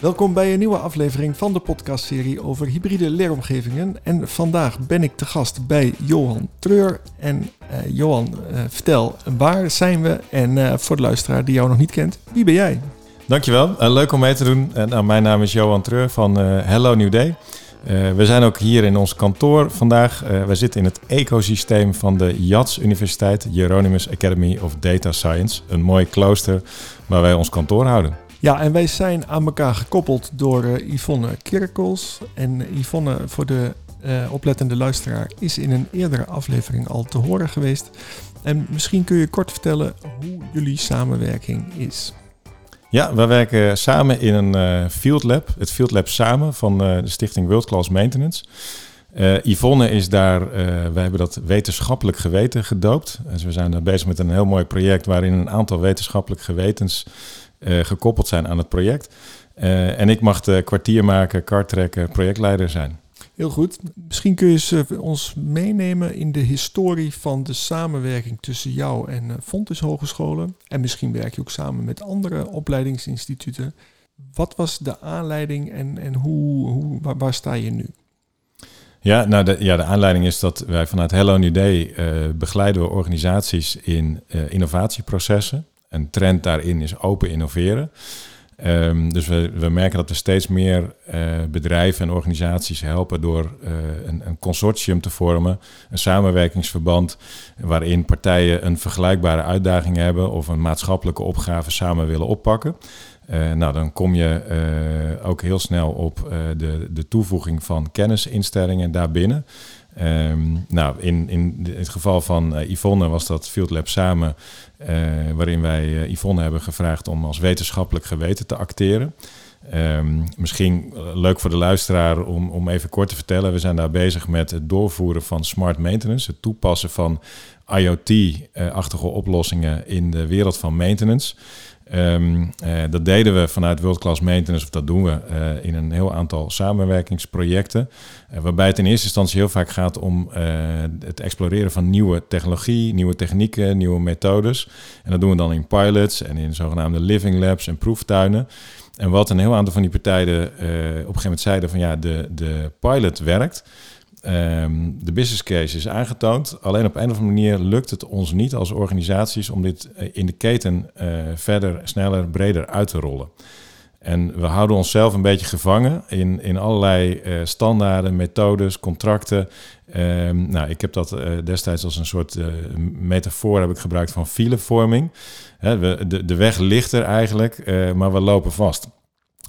Welkom bij een nieuwe aflevering van de podcastserie over hybride leeromgevingen. En vandaag ben ik te gast bij Johan Treur. En uh, Johan, uh, vertel, waar zijn we? En uh, voor de luisteraar die jou nog niet kent, wie ben jij? Dankjewel, leuk om mee te doen. Nou, mijn naam is Johan Treur van Hello New Day. We zijn ook hier in ons kantoor vandaag. we zitten in het ecosysteem van de JATS Universiteit, Hieronymus Academy of Data Science. Een mooi klooster waar wij ons kantoor houden. Ja, en wij zijn aan elkaar gekoppeld door uh, Yvonne Kirkels. En Yvonne, voor de uh, oplettende luisteraar, is in een eerdere aflevering al te horen geweest. En misschien kun je kort vertellen hoe jullie samenwerking is. Ja, we werken samen in een uh, field lab, het Field Lab Samen van de stichting World Class Maintenance. Uh, Yvonne is daar, wij hebben dat wetenschappelijk geweten gedoopt. Dus we zijn daar bezig met een heel mooi project waarin een aantal wetenschappelijk gewetens gekoppeld zijn aan het project. En ik mag de kwartier maken, karttrekken, projectleider zijn. Heel goed. Misschien kun je uh, ons meenemen in de historie van de samenwerking tussen jou en Fontes Hogescholen. En misschien werk je ook samen met andere opleidingsinstituten. Wat was de aanleiding en, en hoe, hoe, waar, sta je nu? Ja, nou de, ja, de aanleiding is dat wij vanuit Hello New Day begeleiden we organisaties in innovatieprocessen een trend daarin is open innoveren. Um, dus we, we, merken dat we steeds meer uh, bedrijven en organisaties helpen door uh, een, een, consortium te vormen, een samenwerkingsverband waarin partijen een vergelijkbare uitdaging hebben of een maatschappelijke opgave samen willen oppakken. Uh, nou, dan kom je ook heel snel op de, de toevoeging van kennisinstellingen daarbinnen. Um, nou, in, in het geval van uh, Yvonne was dat Field Lab samen, uh, waarin wij uh, Yvonne hebben gevraagd om als wetenschappelijk geweten te acteren. Um, misschien leuk voor de luisteraar om, om even kort te vertellen. We zijn daar bezig met het doorvoeren van smart maintenance, het toepassen van IoT-achtige oplossingen in de wereld van maintenance. Um, uh, dat deden we vanuit World Class Maintenance, of dat doen we uh, in een heel aantal samenwerkingsprojecten. Uh, waarbij het in eerste instantie heel vaak gaat om het exploreren van nieuwe technologie, nieuwe technieken, nieuwe methodes. En dat doen we dan in pilots en in zogenaamde living labs en proeftuinen. En wat een heel aantal van die partijen op een gegeven moment zeiden van ja, de, de pilot werkt. Um, de business case is aangetoond. Alleen op een of andere manier lukt het ons niet als organisaties om dit eh, in de keten uh, verder, sneller, breder uit te rollen. En we houden onszelf een beetje gevangen in, in allerlei uh, standaarden, methodes, contracten. Um, nou, ik heb dat destijds als een soort metafoor heb ik gebruikt van filevorming. De, de weg ligt er eigenlijk, maar we lopen vast.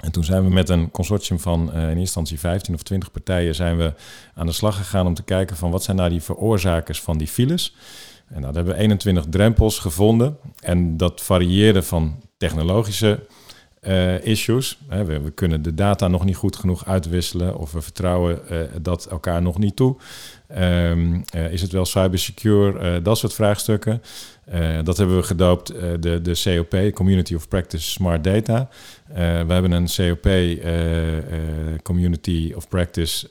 En toen zijn we met een consortium van uh, in eerste instantie 15 of 20 partijen zijn we aan de slag gegaan om te kijken van wat zijn nou die veroorzakers van die files. En nou, daar hebben we 21 drempels gevonden. En dat varieerde van technologische uh, issues. we, kunnen de data nog niet goed genoeg uitwisselen of we vertrouwen uh, dat elkaar nog niet toe. Uh, is het wel cybersecure? dat soort vraagstukken. Dat hebben we gedoopt de, de COP, Community of Practice Smart Data. we hebben een COP, Community of Practice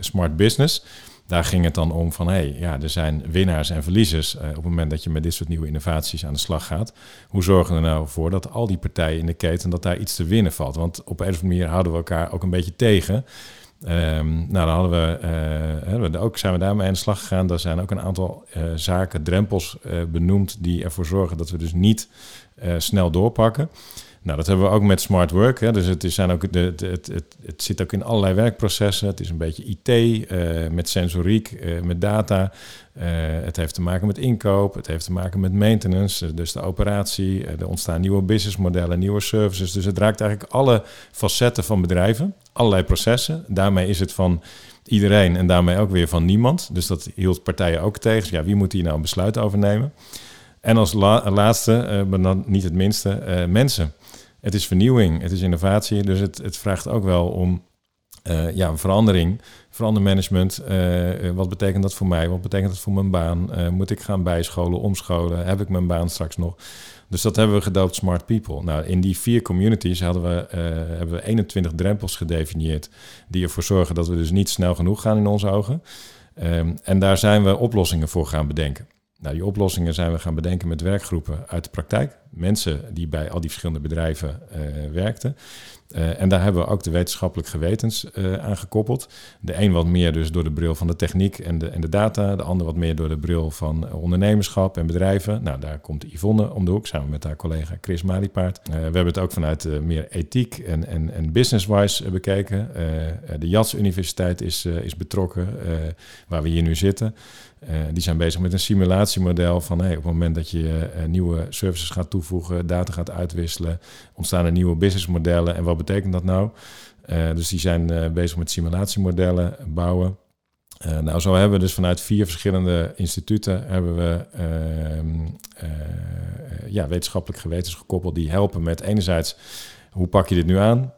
Smart Business. Daar ging het dan om van, hé, hey, ja, er zijn winnaars en verliezers op het moment dat je met dit soort nieuwe innovaties aan de slag gaat. Hoe zorgen we er nou voor dat al die partijen in de keten, dat daar iets te winnen valt? Want op een of andere manier houden we elkaar ook een beetje tegen. Um, nou, dan hadden we, uh, ook zijn we daarmee aan de slag gegaan. Daar zijn ook een aantal uh, zaken, drempels benoemd, die ervoor zorgen dat we dus niet snel doorpakken. Nou, dat hebben we ook met smart work. Hè. Dus het, is zijn ook het, het, het, zit ook in allerlei werkprocessen. Het is een beetje IT, eh, met sensoriek, met data. Het heeft te maken met inkoop, het heeft te maken met maintenance, dus de operatie. er ontstaan nieuwe businessmodellen, nieuwe services. Dus het raakt eigenlijk alle facetten van bedrijven, allerlei processen. Daarmee is het van iedereen en daarmee ook weer van niemand. Dus dat hield partijen ook tegen. Ja, wie moet hier nou een besluit over nemen? En als laatste, maar dan niet het minste, mensen het is vernieuwing, het is innovatie. Dus het, het vraagt ook wel om uh, ja, verandering, verandermanagement. Uh, wat betekent dat voor mij? Wat betekent dat voor mijn baan? Moet ik gaan bijscholen, omscholen? Heb ik mijn baan straks nog? Dus dat hebben we gedoopt Smart People. Nou, in die vier communities hadden we, hebben we 21 drempels gedefinieerd... die ervoor zorgen dat we dus niet snel genoeg gaan in onze ogen. Um, en daar zijn we oplossingen voor gaan bedenken. Nou, die oplossingen zijn we gaan bedenken met werkgroepen uit de praktijk. mensen die bij al die verschillende bedrijven werkten. Uh, en daar hebben we ook de wetenschappelijk gewetens uh, aan gekoppeld. De een wat meer dus door de bril van de techniek en de, en de data. De ander wat meer door de bril van ondernemerschap en bedrijven. Nou, daar komt Yvonne om de hoek samen met haar collega Chris Malipaard. Uh, we hebben het ook vanuit meer ethiek en, en, en business-wise bekeken. de Jats Universiteit is, is betrokken, waar we hier nu zitten. Die zijn bezig met een simulatiemodel van hey, op het moment dat je nieuwe services gaat toevoegen, data gaat uitwisselen, ontstaan er nieuwe businessmodellen. En wat betekent dat nou? Uh, dus die zijn bezig met simulatiemodellen bouwen. nou, zo hebben we dus vanuit vier verschillende instituten hebben we ehm, ja, wetenschappelijk gewetens gekoppeld die helpen met enerzijds hoe pak je dit nu aan?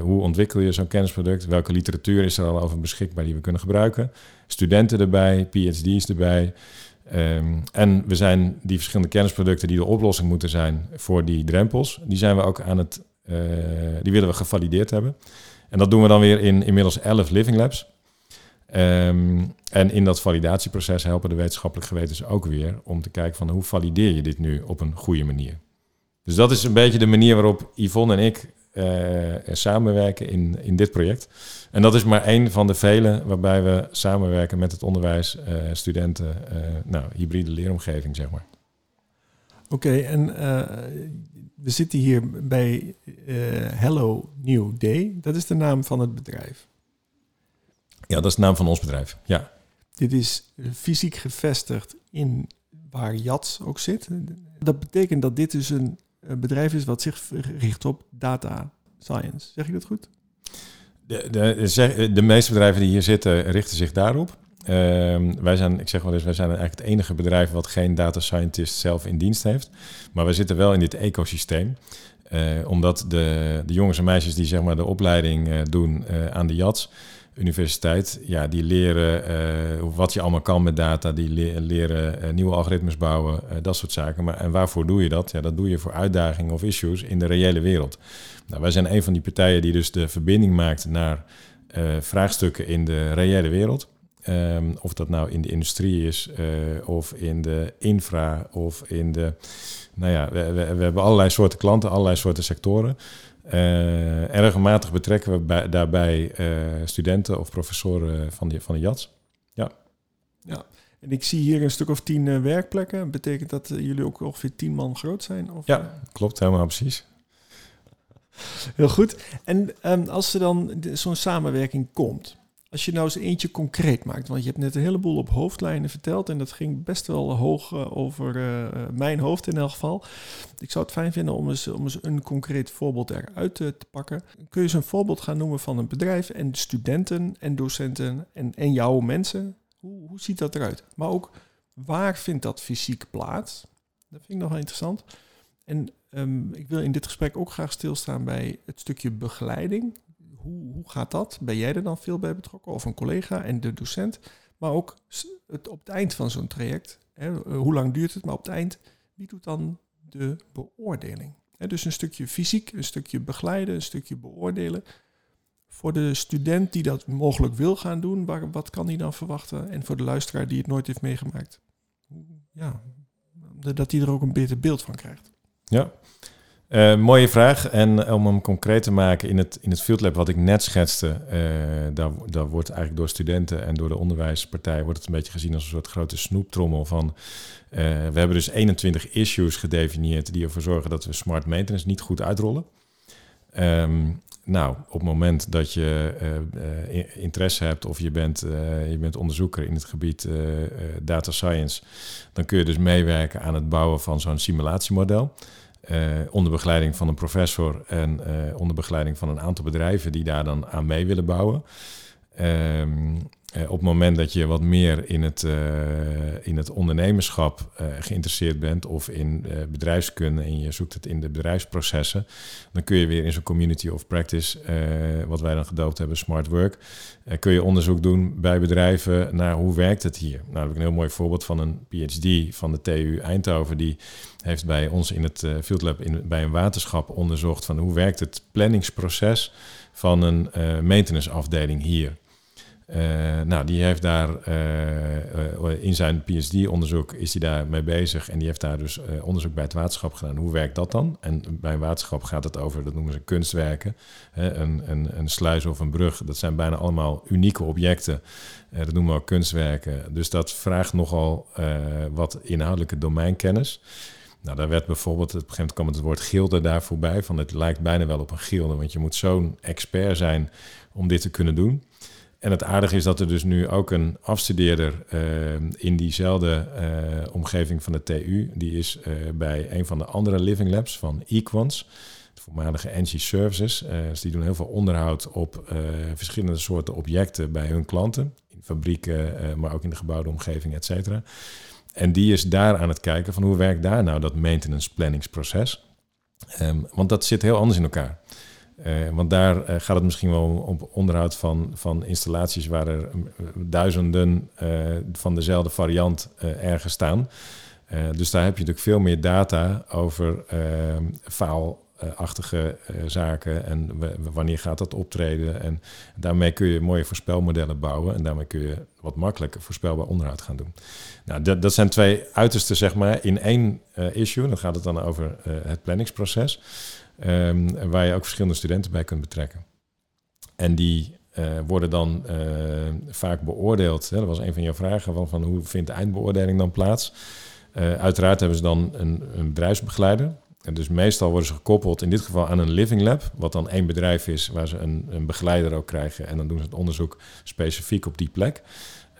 hoe ontwikkel je zo'n kennisproduct? Welke literatuur is er al over beschikbaar die we kunnen gebruiken? studenten erbij, PhD's erbij. Ehm, en we zijn die verschillende kennisproducten die de oplossing moeten zijn voor die drempels, die zijn we ook aan het, uh, die willen we gevalideerd hebben. En dat doen we dan weer in inmiddels 11 living labs. Ehm, en in dat validatieproces helpen de wetenschappelijk gewetens ook weer om te kijken van hoe valideer je dit nu op een goede manier. Dus dat is een beetje de manier waarop Yvonne en ik uh, samenwerken in, in dit project. En dat is maar één van de vele waarbij we samenwerken met het onderwijs, uh, studenten, nou, hybride leeromgeving, zeg maar. Oké, en we zitten hier bij Hello New Day. Dat is de naam van het bedrijf. Ja, dat is de naam van ons bedrijf, ja. Dit is fysiek gevestigd in waar Jats ook zit. Dat betekent dat dit dus een bedrijf is wat zich richt op data science. Zeg ik dat goed? De, de, de meeste bedrijven die hier zitten richten zich daarop. Uh, wij zijn, ik zeg wel eens, wij zijn eigenlijk het enige bedrijf wat geen data scientist zelf in dienst heeft. Maar we zitten wel in dit ecosysteem. Uh, omdat de, de jongens en meisjes die zeg maar, de opleiding uh, doen uh, aan de JATS, universiteit, ja, die leren wat je allemaal kan met data, die le leren nieuwe algoritmes bouwen, dat soort zaken. Maar, en waarvoor doe je dat? Ja, dat doe je voor uitdagingen of issues in de reële wereld. Nou, wij zijn een van die partijen die dus de verbinding maakt naar vraagstukken in de reële wereld. Um, of dat nou in de industrie is, of in de infra, of in de. Nou ja, we, we, we hebben allerlei soorten klanten, allerlei soorten sectoren. Uh, en regelmatig betrekken we bij, daarbij uh, studenten of professoren van, die, van de JATS. Ja. ja. En ik zie hier een stuk of tien werkplekken. Betekent dat jullie ook ongeveer tien man groot zijn? Of, ja, klopt helemaal precies. Heel goed. En um, als er dan zo'n samenwerking komt, als je nou eens eentje concreet maakt, want je hebt net een heleboel op hoofdlijnen verteld en dat ging best wel hoog uh, over uh, mijn hoofd in elk geval. Ik zou het fijn vinden om eens, om eens een concreet voorbeeld eruit te, te pakken. Kun je eens een voorbeeld gaan noemen van een bedrijf en studenten en docenten en, en jouw mensen? Hoe, hoe ziet dat eruit? Maar ook waar vindt dat fysiek plaats? Dat vind ik nog wel interessant. En um, ik wil in dit gesprek ook graag stilstaan bij het stukje begeleiding hoe, hoe gaat dat? Ben jij er dan veel bij betrokken? Of een collega en de docent? Maar ook het, op het eind van zo'n traject. Hè, eh, hoe lang duurt het? Maar op het eind, wie doet dan de beoordeling? Hè, dus een stukje fysiek, een stukje begeleiden, een stukje beoordelen. Voor de student die dat mogelijk wil gaan doen, wat kan hij dan verwachten? En voor de luisteraar die het nooit heeft meegemaakt, ja, dat hij er ook een beter beeld van krijgt. Ja, uh, mooie vraag. En eh, om hem concreet te maken, in het, in het Field Lab wat ik net schetste, uh, daar, daar wordt eigenlijk door studenten en door de onderwijspartij wordt het een beetje gezien als een soort grote snoeptrommel van. We hebben dus 21 issues gedefinieerd die ervoor zorgen dat we smart maintenance niet goed uitrollen. Um, nou, op het moment dat je interesse hebt of je bent, je bent onderzoeker in het gebied data science, dan kun je dus meewerken aan het bouwen van zo'n simulatiemodel. Uh, onder begeleiding van een professor en uh, onder begeleiding van een aantal bedrijven die daar dan aan mee willen bouwen. Uh, op het moment dat je wat meer in het, in het ondernemerschap geïnteresseerd bent of in bedrijfskunde en je zoekt het in de bedrijfsprocessen, dan kun je weer in zo'n community of practice, wat wij dan gedoopt hebben, smart work, kun je onderzoek doen bij bedrijven naar hoe werkt het hier. Nou, heb ik een heel mooi voorbeeld van een PhD van de TU Eindhoven die heeft bij ons in het Field Lab in, bij een waterschap onderzocht van hoe werkt het planningsproces van een uh, maintenance afdeling hier. Uh, nou, die heeft daar uh, in zijn PhD-onderzoek is hij daar mee bezig en die heeft daar dus onderzoek bij het waterschap gedaan. Hoe werkt dat dan? En bij een waterschap gaat het over, dat noemen ze kunstwerken, hè, een, een, een sluis of een brug. Dat zijn bijna allemaal unieke objecten. dat noemen we ook kunstwerken. Dus dat vraagt nogal wat inhoudelijke domeinkennis. Nou, daar werd bijvoorbeeld, op een gegeven moment kwam het woord gilde daar voorbij. Van het lijkt bijna wel op een gilde, want je moet zo'n expert zijn om dit te kunnen doen. En het aardige is dat er dus nu ook een afstudeerder uh, in diezelfde uh, omgeving van de TU, die is uh, bij een van de andere living labs van Equans, de voormalige NG Services. dus die doen heel veel onderhoud op verschillende soorten objecten bij hun klanten, in fabrieken, maar ook in de gebouwde omgeving, et cetera. En die is daar aan het kijken van hoe werkt daar nou dat maintenance planningsproces. Um, want dat zit heel anders in elkaar. Uh, want daar uh, gaat het misschien wel om onderhoud van, van installaties waar er uh, duizenden van dezelfde variant ergens staan. dus daar heb je natuurlijk veel meer data over faal achtige uh, zaken en wanneer gaat dat optreden. En daarmee kun je mooie voorspelmodellen bouwen en daarmee kun je wat makkelijker voorspelbaar onderhoud gaan doen. Nou, dat, dat zijn twee uitersten, zeg maar, in één issue. Dan gaat het dan over het planningsproces, um, waar je ook verschillende studenten bij kunt betrekken. En die worden dan vaak beoordeeld. Hè? Dat was een van jouw vragen, van, van hoe vindt de eindbeoordeling dan plaats? uiteraard hebben ze dan een, een bedrijfsbegeleider, en dus meestal worden ze gekoppeld, in dit geval aan een living lab, wat dan één bedrijf is waar ze een, een begeleider ook krijgen. En dan doen ze het onderzoek specifiek op die plek.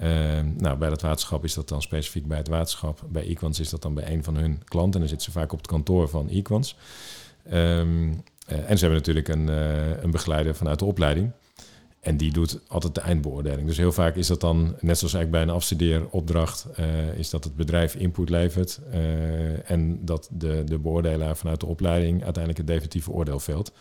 Uh, nou, bij dat waterschap is dat dan specifiek bij het waterschap. Bij Equans is dat dan bij een van hun klanten. En dan zitten ze vaak op het kantoor van Equans. Um, uh, en ze hebben natuurlijk een, uh, een begeleider vanuit de opleiding. En die doet altijd de eindbeoordeling. Dus heel vaak is dat dan, net zoals eigenlijk bij een afstudeeropdracht, uh, is dat het bedrijf input levert en dat de, de beoordelaar vanuit de opleiding uiteindelijk het definitieve oordeel velt.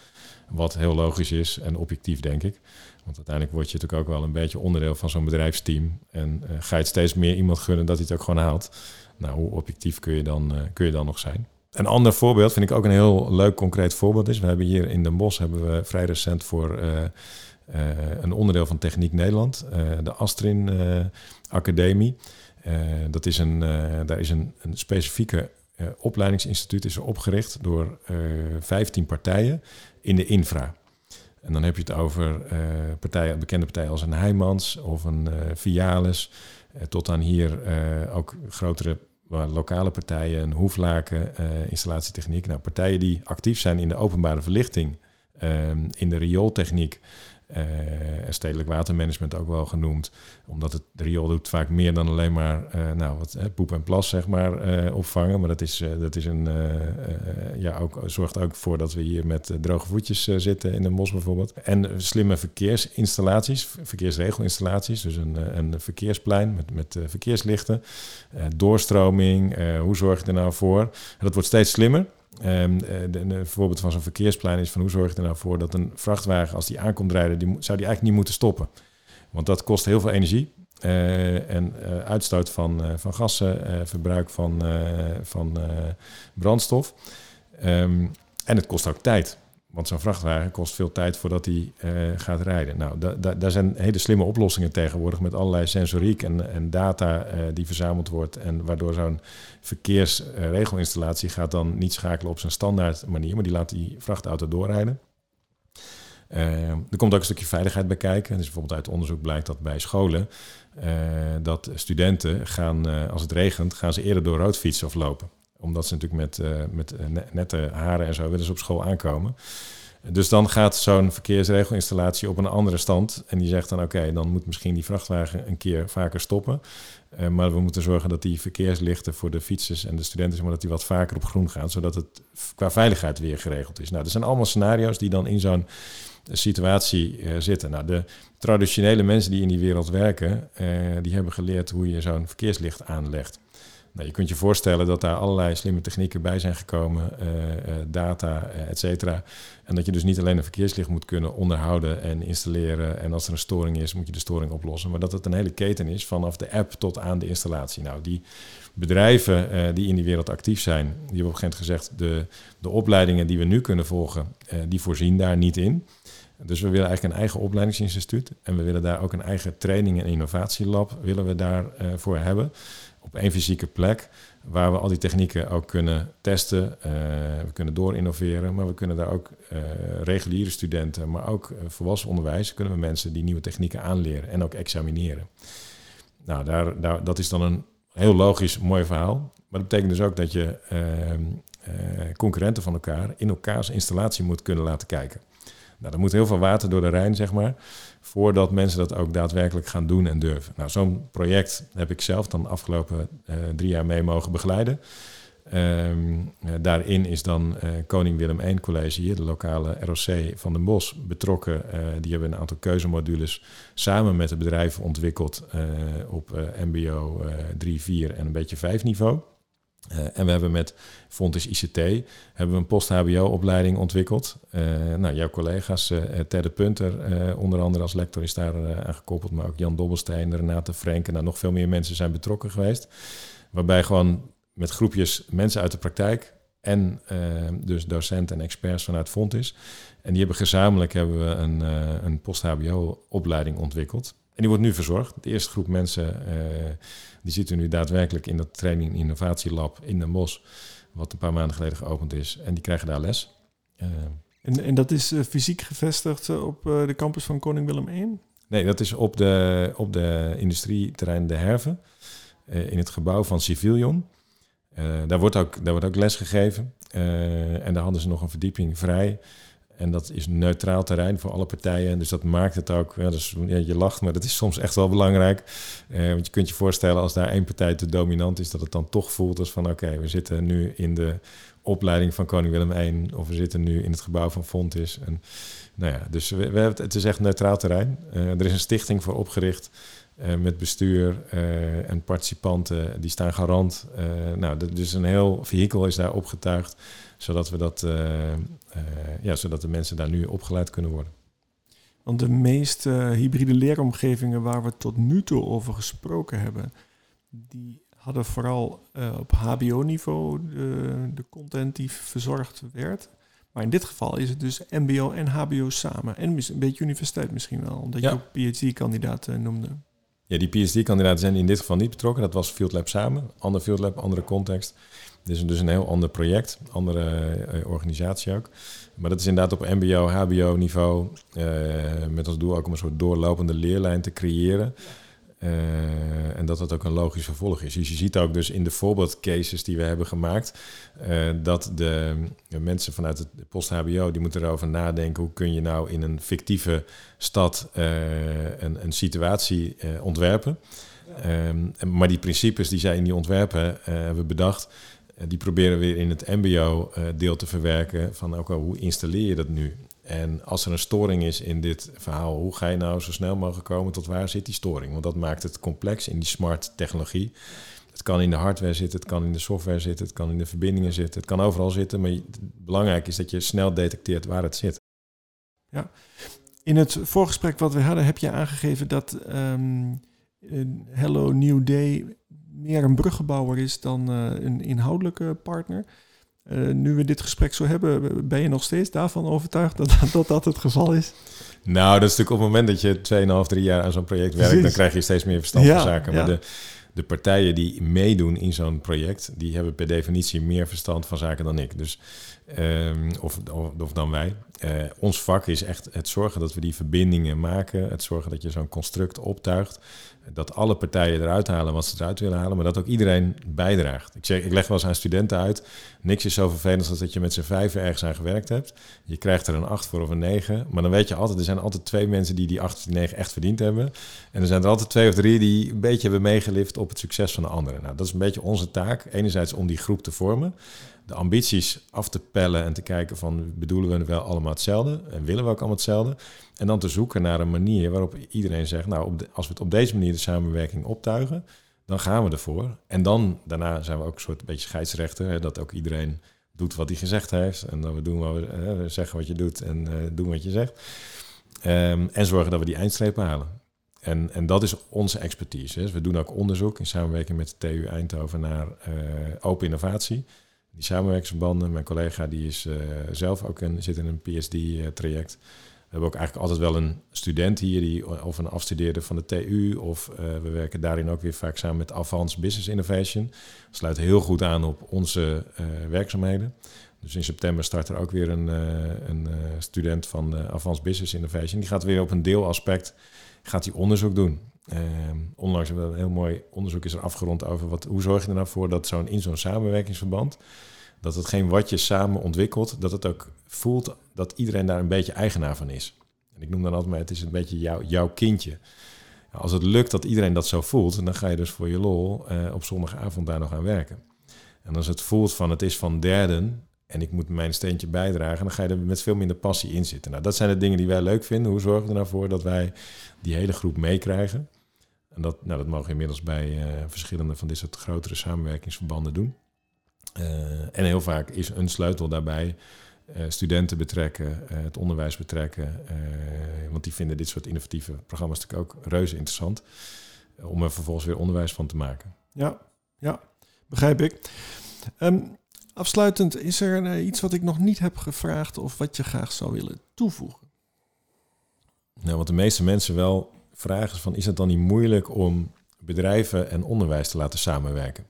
Wat heel logisch is en objectief, denk ik. Want uiteindelijk word je natuurlijk ook wel een beetje onderdeel van zo'n bedrijfsteam. En ga je het steeds meer iemand gunnen dat hij het ook gewoon haalt. Nou, hoe objectief kun je dan, kun je dan nog zijn? Een ander voorbeeld vind ik ook een heel leuk concreet voorbeeld is. We hebben hier in Den Bosch hebben we vrij recent voor uh, een onderdeel van Techniek Nederland, uh, de Astrin Academie. dat is een, daar is een, een specifieke opleidingsinstituut is er opgericht door 15 partijen in de infra. En dan heb je het over partijen, bekende partijen als een Heijmans of een Vialis, tot aan hier ook grotere lokale partijen, een Hoeflaken, installatietechniek. Nou, partijen die actief zijn in de openbare verlichting, in de riooltechniek, uh, stedelijk watermanagement ook wel genoemd. Omdat het riool doet vaak meer dan alleen maar uh, nou, wat, poep en plas zeg maar, opvangen. Maar dat is, dat is een, ja, ook, zorgt ook voor dat we hier met droge voetjes zitten in de mos bijvoorbeeld. En slimme verkeersinstallaties, verkeersregelinstallaties. Dus een, een verkeersplein met, met verkeerslichten. doorstroming, hoe zorg je er nou voor? En dat wordt steeds slimmer. Um, de, voorbeeld van zo'n verkeersplein is van hoe zorg je er nou voor dat een vrachtwagen, als die aankomt rijden, die, zou die eigenlijk niet moeten stoppen. Want dat kost heel veel energie. Uh, en uh, uitstoot van, van gassen, verbruik van, van brandstof. Um, en het kost ook tijd. Want zo'n vrachtwagen kost veel tijd voordat hij uh, gaat rijden. Nou, da, da, daar zijn hele slimme oplossingen tegenwoordig met allerlei sensoriek en, en data uh, die verzameld wordt. En waardoor zo'n verkeersregelinstallatie gaat dan niet schakelen op zijn standaard manier, maar die laat die vrachtauto doorrijden. Er komt ook een stukje veiligheid bij kijken. Dus bijvoorbeeld uit onderzoek blijkt dat bij scholen dat studenten gaan, als het regent, gaan ze eerder door rood fietsen of lopen omdat ze natuurlijk met, uh, met eh, nette haren en zo willen ze op school aankomen. Dus dan gaat zo'n verkeersregelinstallatie op een andere stand. En die zegt dan: oké, dan moet misschien die vrachtwagen een keer vaker stoppen. Uh, maar we moeten zorgen dat die verkeerslichten voor de fietsers en de studenten, maar dat die wat vaker op groen gaan, zodat het qua veiligheid weer geregeld is. Nou, er zijn allemaal scenario's die dan in zo'n situatie zitten. Nou, de traditionele mensen die in die wereld werken, die hebben geleerd hoe je zo'n verkeerslicht aanlegt. Nou, je kunt je voorstellen dat daar allerlei slimme technieken bij zijn gekomen, uh, uh, data, uh, et cetera. En dat je dus niet alleen een verkeerslicht moet kunnen onderhouden en installeren. En als er een storing is, moet je de storing oplossen. Maar dat het een hele keten is vanaf de app tot aan de installatie. Nou, die bedrijven die in die wereld actief zijn, die hebben op een gegeven moment gezegd, de, de opleidingen die we nu kunnen volgen, die voorzien daar niet in. Dus we willen eigenlijk een eigen opleidingsinstituut. En we willen daar ook een eigen training- en innovatielab willen we daarvoor voor hebben. Op één fysieke plek. Waar we al die technieken ook kunnen testen. Uh, we kunnen doorinnoveren. Maar we kunnen daar ook uh, reguliere studenten, maar ook uh, volwassen onderwijs, kunnen we mensen die nieuwe technieken aanleren en ook examineren. Nou, daar, daar, dat is dan een heel logisch, mooi verhaal. Maar dat betekent dus ook dat je ehm, concurrenten van elkaar in elkaars installatie moet kunnen laten kijken. Nou, er moet heel veel water door de Rijn, zeg maar, voordat mensen dat ook daadwerkelijk gaan doen en durven. Nou, zo'n project heb ik zelf dan de afgelopen uh, drie jaar mee mogen begeleiden. Um, uh, daarin is dan uh, Koning Willem I College hier, de lokale ROC van Den Bosch, betrokken. die hebben een aantal keuzemodules samen met de bedrijven ontwikkeld op MBO 3, 4 en een beetje 5 niveau. Uh, en we hebben met Fontis ICT hebben we een post-HBO-opleiding ontwikkeld. Uh, nou, jouw collega's, uh, Tedde Punter, onder andere als lector, is daar aan gekoppeld. Maar ook Jan Dobbelsteen, Renate Frenken. Nou, nog veel meer mensen zijn betrokken geweest. Waarbij gewoon met groepjes mensen uit de praktijk en dus docenten en experts vanuit Fontis. En die hebben gezamenlijk hebben we een, een post-HBO-opleiding ontwikkeld. En die wordt nu verzorgd. De eerste groep mensen die zitten nu daadwerkelijk in dat training innovatielab in Den Bosch, wat een paar maanden geleden geopend is. En die krijgen daar les. Uh, en, en dat is uh, fysiek gevestigd op de campus van Koning Willem I? Nee, dat is op de, op de industrieterrein De Herve, in het gebouw van Civilion. daar, wordt ook, daar wordt ook les gegeven. en daar hadden ze nog een verdieping vrij. En dat is neutraal terrein voor alle partijen. Dus dat maakt het ook. Ja, dus, ja, je lacht, maar dat is soms echt wel belangrijk. Eh, want je kunt je voorstellen als daar één partij te dominant is, dat het dan toch voelt als van oké, we zitten nu in de opleiding van Koning Willem I. Of we zitten nu in het gebouw van Fontis. En, nou ja, dus we, we het is echt neutraal terrein. Uh, er is een stichting voor opgericht. Uh, met bestuur en participanten, die staan garant. Nou, dus een heel vehikel is daar opgetuigd zodat, we dat, uh, uh, ja, zodat de mensen daar nu opgeleid kunnen worden. Want de meeste hybride leeromgevingen waar we tot nu toe over gesproken hebben, die hadden vooral uh, op HBO-niveau de, de content die verzorgd werd. Maar in dit geval is het dus MBO en HBO samen. En een beetje universiteit misschien wel, omdat ja. je ook PhD-kandidaten noemde. Ja, die PhD-kandidaten zijn in dit geval niet betrokken. Dat was Field Lab samen. Ander Field Lab, andere context. Dit is dus een heel ander project, andere uh, organisatie ook. Maar dat is inderdaad op MBO, HBO-niveau. Uh, met als doel ook om een soort doorlopende leerlijn te creëren. Uh, en dat dat ook een logisch vervolg is. Dus je ziet ook dus in de voorbeeldcases die we hebben gemaakt, uh, dat de, de, mensen vanuit het post-HBO, die moeten erover nadenken, hoe kun je nou in een fictieve stad uh, een, een, situatie ontwerpen. Um, maar die principes die zij in die ontwerpen hebben bedacht, die proberen weer in het MBO-deel te verwerken van ook hoe installeer je dat nu? En als er een storing is in dit verhaal, hoe ga je nou zo snel mogelijk komen tot waar zit die storing? Want dat maakt het complex in die smart technologie. Het kan in de hardware zitten, het kan in de software zitten, het kan in de verbindingen zitten, het kan overal zitten. Maar belangrijk is dat je snel detecteert waar het zit. Ja, in het voorgesprek wat we hadden heb je aangegeven dat um, Hello New Day meer een bruggenbouwer is dan uh, een inhoudelijke partner. Uh, nu we dit gesprek zo hebben, ben je nog steeds daarvan overtuigd dat dat, dat het geval is? Nou, dat is natuurlijk op het moment dat je 2,5, 3 jaar aan zo'n project werkt, Precies. dan krijg je steeds meer verstand ja, van zaken. Maar de, de partijen die meedoen in zo'n project, die hebben per definitie meer verstand van zaken dan ik. Dus, um, of, of, dan wij. Uh, ons vak is echt het zorgen dat we die verbindingen maken. Het zorgen dat je zo'n construct optuigt dat alle partijen eruit halen wat ze eruit willen halen, maar dat ook iedereen bijdraagt. Ik, zeg, ik leg wel eens aan studenten uit, niks is zo vervelend als dat je met z'n vijf ergens aan gewerkt hebt. Je krijgt er een acht voor of een negen, maar dan weet je altijd, er zijn altijd twee mensen die die acht of die negen echt verdiend hebben. En er zijn er altijd twee of drie die een beetje hebben meegelift op het succes van de anderen. Nou, dat is een beetje onze taak. Enerzijds om die groep te vormen, de ambities af te pellen en te kijken van bedoelen we wel allemaal hetzelfde en willen we ook allemaal hetzelfde. En dan te zoeken naar een manier waarop iedereen zegt, nou op als we het op deze manier de samenwerking optuigen, dan gaan we ervoor. En dan daarna zijn we ook een soort beetje scheidsrechter, hè, dat ook iedereen doet wat hij gezegd heeft en dan we doen wat we, zeggen wat je doet en uh, doen wat je zegt. Um, en zorgen dat we die eindstreep halen. En, en dat is onze expertise. Dus we doen ook onderzoek in samenwerking met de TU Eindhoven naar uh, open innovatie die samenwerkingsverbanden. Mijn collega die is uh, zelf ook een, zit in een PSD-traject. We hebben ook eigenlijk altijd wel een student hier, die, of een afstudeerde van de TU, of we werken daarin ook weer vaak samen met Avans Business Innovation. Sluit heel goed aan op onze werkzaamheden. Dus in september start er ook weer een, een student van Avans Business Innovation. Die gaat weer op een deelaspect gaat hij onderzoek doen. Uh, onlangs een heel mooi onderzoek is er afgerond over wat, hoe zorg je er nou voor dat zo'n in zo'n samenwerkingsverband, dat hetgeen wat je samen ontwikkelt, dat het ook voelt dat iedereen daar een beetje eigenaar van is. En ik noem dan altijd maar, het is een beetje jouw jouw kindje. Als het lukt dat iedereen dat zo voelt, dan ga je dus voor je lol uh, op zondagavond daar nog aan werken. En als het voelt van het is van derden, en ik moet mijn steentje bijdragen, dan ga je er met veel minder passie in zitten. Nou, dat zijn de dingen die wij leuk vinden. Hoe zorgen we er nou voor dat wij die hele groep meekrijgen? En dat, nou, dat mogen we inmiddels bij uh, verschillende van dit soort grotere samenwerkingsverbanden doen. Uh, en heel vaak is een sleutel daarbij uh, studenten betrekken, het onderwijs betrekken. want die vinden dit soort innovatieve programma's natuurlijk ook reuze interessant. om er vervolgens weer onderwijs van te maken. Ja, ja begrijp ik. Um, Afsluitend, is er iets wat ik nog niet heb gevraagd of wat je graag zou willen toevoegen? Nou, wat de meeste mensen wel vragen is van, is het dan niet moeilijk om bedrijven en onderwijs te laten samenwerken?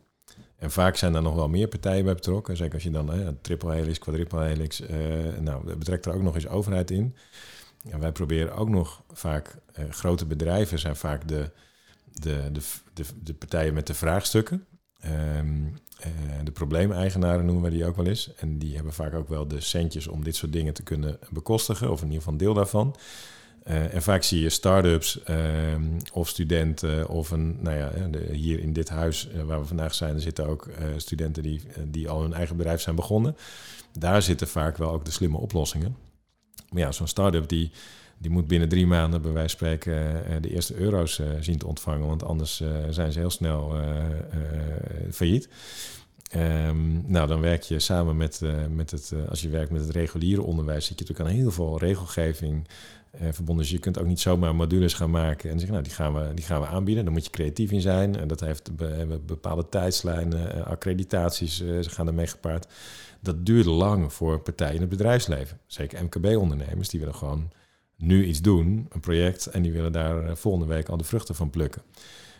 En vaak zijn er nog wel meer partijen bij betrokken. Zeker als je dan triple helix, quadruple helix, uh, nou, betrekt er ook nog eens overheid in. En wij proberen ook nog vaak, uh, grote bedrijven zijn vaak de, de, de, de, partijen met de vraagstukken. Um, uh, de probleemeigenaren noemen we die ook wel eens. En die hebben vaak ook wel de centjes om dit soort dingen te kunnen bekostigen, of in ieder geval een deel daarvan. Uh, en vaak zie je start-ups uh, of studenten of een, nou ja, de, hier in dit huis waar we vandaag zijn, er zitten ook studenten die, die al hun eigen bedrijf zijn begonnen. Daar zitten vaak wel ook de slimme oplossingen. Maar ja, zo'n start-up die die moet binnen drie maanden bij wijze van spreken eh, de eerste euro's eh, zien te ontvangen. Want anders eh, zijn ze heel snel failliet. Um, nou, dan werk je samen met, met het, als je werkt met het reguliere onderwijs, zit je natuurlijk aan heel veel regelgeving verbonden. Dus je kunt ook niet zomaar modules gaan maken en zeggen, nou, die gaan we, die gaan we aanbieden. Dan moet je creatief in zijn. En dat heeft bepaalde tijdslijnen, accreditaties, ze gaan ermee gepaard. Dat duurt lang voor partijen in het bedrijfsleven. Zeker MKB-ondernemers, die willen gewoon nu iets doen, een project, en die willen daar eh, volgende week al de vruchten van plukken.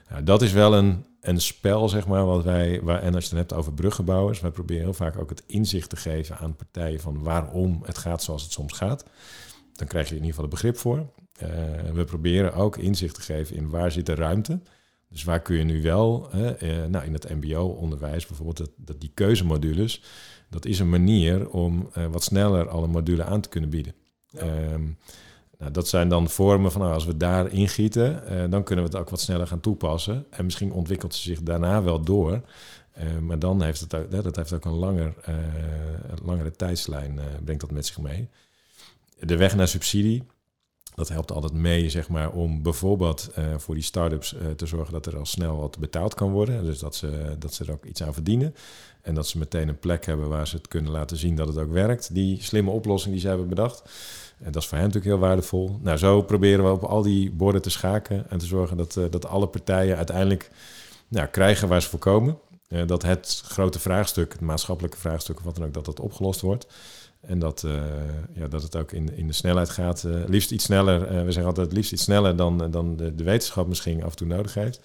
Nou, dat is wel een, een spel, zeg maar, wat wij, waar, en als je het hebt over bruggenbouwers, wij proberen heel vaak ook het inzicht te geven aan partijen van waarom het gaat zoals het soms gaat. Dan krijg je in ieder geval een begrip voor. Uh, we proberen ook inzicht te geven in waar zit de ruimte. Dus waar kun je nu wel, uh, nou, in het mbo-onderwijs bijvoorbeeld, dat, dat, die keuzemodules, dat is een manier om uh, wat sneller alle modules aan te kunnen bieden. Ja. Um, nou, dat zijn dan vormen van nou, als we daar ingieten, uh, dan kunnen we het ook wat sneller gaan toepassen. En misschien ontwikkelt ze zich daarna wel door. Uh, maar dan heeft het ook, dat heeft ook een langer, uh, langere tijdslijn, brengt dat met zich mee. De weg naar subsidie, dat helpt altijd mee, zeg maar, om bijvoorbeeld voor die start-ups te zorgen dat er al snel wat betaald kan worden. Dus dat ze, dat ze er ook iets aan verdienen. En dat ze meteen een plek hebben waar ze het kunnen laten zien dat het ook werkt. Die slimme oplossing die ze hebben bedacht. En dat is voor hen natuurlijk heel waardevol. Nou, zo proberen we op al die borden te schaken en te zorgen dat, dat alle partijen uiteindelijk nou, krijgen waar ze voor komen. Dat het grote vraagstuk, het maatschappelijke vraagstuk of wat dan ook, dat dat opgelost wordt. En dat, uh, ja, dat het ook in, in de snelheid gaat. liefst iets sneller. we zeggen altijd liefst iets sneller dan, dan de, de wetenschap misschien af en toe nodig heeft.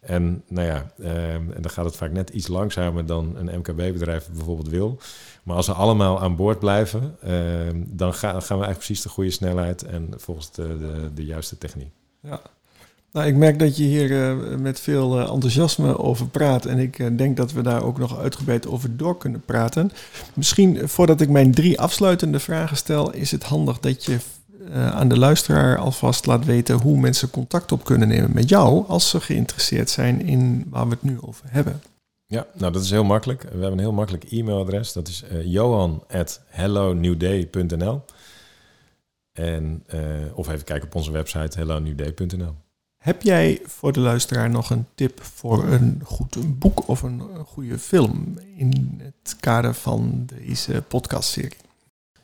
En nou ja, en dan gaat het vaak net iets langzamer dan een MKB-bedrijf bijvoorbeeld wil. Maar als we allemaal aan boord blijven, dan gaan, gaan we eigenlijk precies de goede snelheid en volgens de, de, de juiste techniek. Ja. Nou, ik merk dat je hier eh, met veel uh, enthousiasme over praat. En ik uh, denk dat we daar ook nog uitgebreid over door kunnen praten. Misschien voordat ik mijn drie afsluitende vragen stel, is het handig dat je aan de luisteraar alvast laat weten hoe mensen contact op kunnen nemen met jou als ze geïnteresseerd zijn in waar we het nu over hebben. Ja, nou dat is heel makkelijk. We hebben een heel makkelijk e-mailadres. Dat is uh, johan at hellonewday.nl en, Of even kijken op onze website hellonewday.nl Heb jij voor de luisteraar nog een tip voor een goed boek of een, goede film in het kader van deze podcastserie?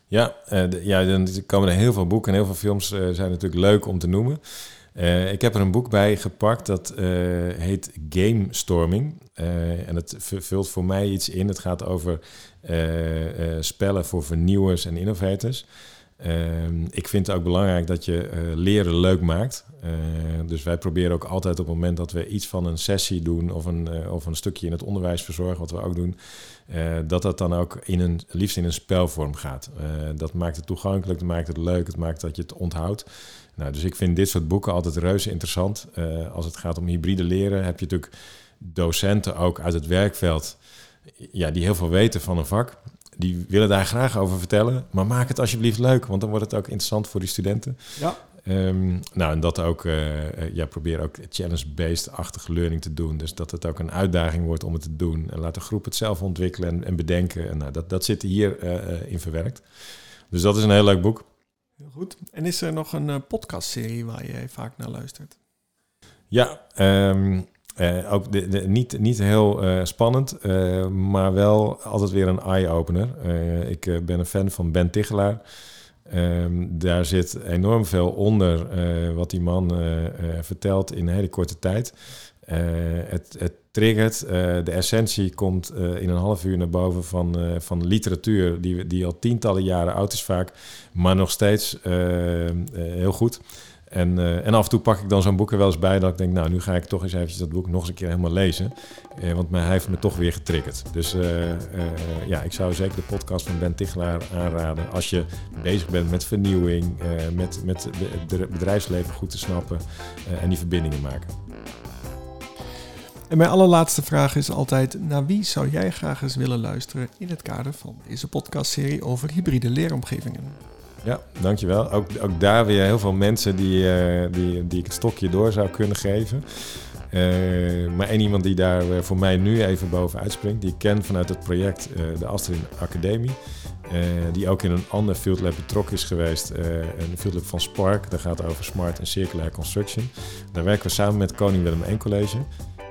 Ja, de, ja, dan komen er heel veel boeken en heel veel films uh, zijn natuurlijk leuk om te noemen. Uh, ik heb er een boek bij gepakt dat heet Game Storming. En het vult voor mij iets in. Het gaat over spellen voor vernieuwers en innovators. Ehm, ik vind het ook belangrijk dat je eh, leren leuk maakt. Uh, dus wij proberen ook altijd op het moment dat we iets van een sessie doen of een, uh, of een stukje in het onderwijs verzorgen, wat we ook doen, dat dat dan ook in een, liefst in een spelvorm gaat. dat maakt het toegankelijk, dat maakt het leuk, het maakt dat je het onthoudt. Nou, dus ik vind dit soort boeken altijd reuze interessant. als het gaat om hybride leren, heb je natuurlijk docenten ook uit het werkveld ja, die heel veel weten van een vak die willen daar graag over vertellen. Maar maak het alsjeblieft leuk, want dan wordt het ook interessant voor die studenten. Ja. Um, nou, en dat ook, uh, ja, probeer ook challenge-based-achtige learning te doen. Dus dat het ook een uitdaging wordt om het te doen. En laat de groep het zelf ontwikkelen en, en bedenken. En nou, dat, dat zit hier uh, in verwerkt. Dus dat is een heel leuk boek. Heel goed. En is er nog een podcastserie waar jij vaak naar luistert? Ja, um, uh, ook de, niet, niet heel uh, spannend, uh, maar wel altijd weer een eye-opener. ik ben een fan van Ben Tichelaar. Um, daar zit enorm veel onder wat die man vertelt in een hele korte tijd. het, het triggert, de essentie komt in een half uur naar boven van, van literatuur die, die al tientallen jaren oud is vaak, maar nog steeds heel goed. En, uh, en af en toe pak ik dan zo'n boek er wel eens bij dat ik denk, nou, nu ga ik toch eens eventjes dat boek nog eens een keer helemaal lezen. Uh, want hij heeft me toch weer getriggerd. Dus uh, ja, ik zou zeker de podcast van Ben Tichelaar aanraden als je bezig bent met vernieuwing, met, met het bedrijfsleven goed te snappen en die verbindingen maken. En mijn allerlaatste vraag is altijd: naar wie zou jij graag eens willen luisteren in het kader van deze podcastserie over hybride leeromgevingen? Ja, dankjewel. Ook, ook daar weer heel veel mensen die, uh, die, die ik het stokje door zou kunnen geven. Uh, maar één iemand die daar uh, voor mij nu even bovenuit springt, die ik ken vanuit het project de Astrid Academie. die ook in een ander field lab betrokken is geweest. een field lab van Spark, dat gaat over smart en circulair construction. Daar werken we samen met Koning Willem I College.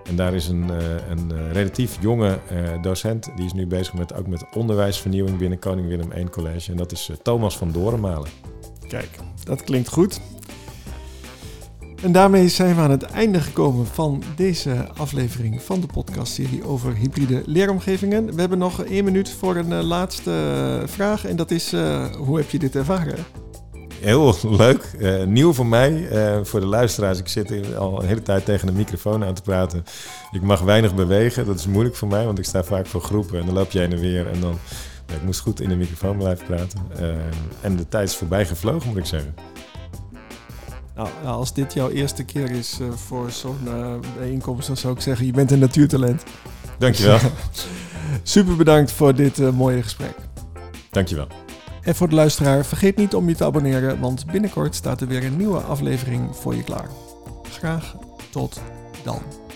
En daar is een, eh, een eh, relatief jonge eh, docent, die is nu bezig met, ook met onderwijsvernieuwing binnen Koning Willem I College. En dat is Thomas van Dorenmalen. Kijk, dat klinkt goed. En daarmee zijn we aan het einde gekomen van deze aflevering van de podcastserie over hybride leeromgevingen. We hebben nog één minuut voor een laatste vraag en dat is, hoe heb je dit ervaren? Heel leuk. Uh, nieuw voor mij, uh, voor de luisteraars. Ik zit al een hele tijd tegen de microfoon aan te praten. Ik mag weinig bewegen. Dat is moeilijk voor mij, want ik sta vaak voor groepen. En dan loop je heen en weer. En dan, ik moest goed in de microfoon blijven praten. Uh, en de tijd is voorbij gevlogen, moet ik zeggen. Nou, als dit jouw eerste keer is voor zo'n bijeenkomst, dan zou ik zeggen, je bent een natuurtalent. Dankjewel. Super bedankt voor dit mooie gesprek. Dankjewel. En voor de luisteraar, vergeet niet om je te abonneren, want binnenkort staat er weer een nieuwe aflevering voor je klaar. Graag tot dan.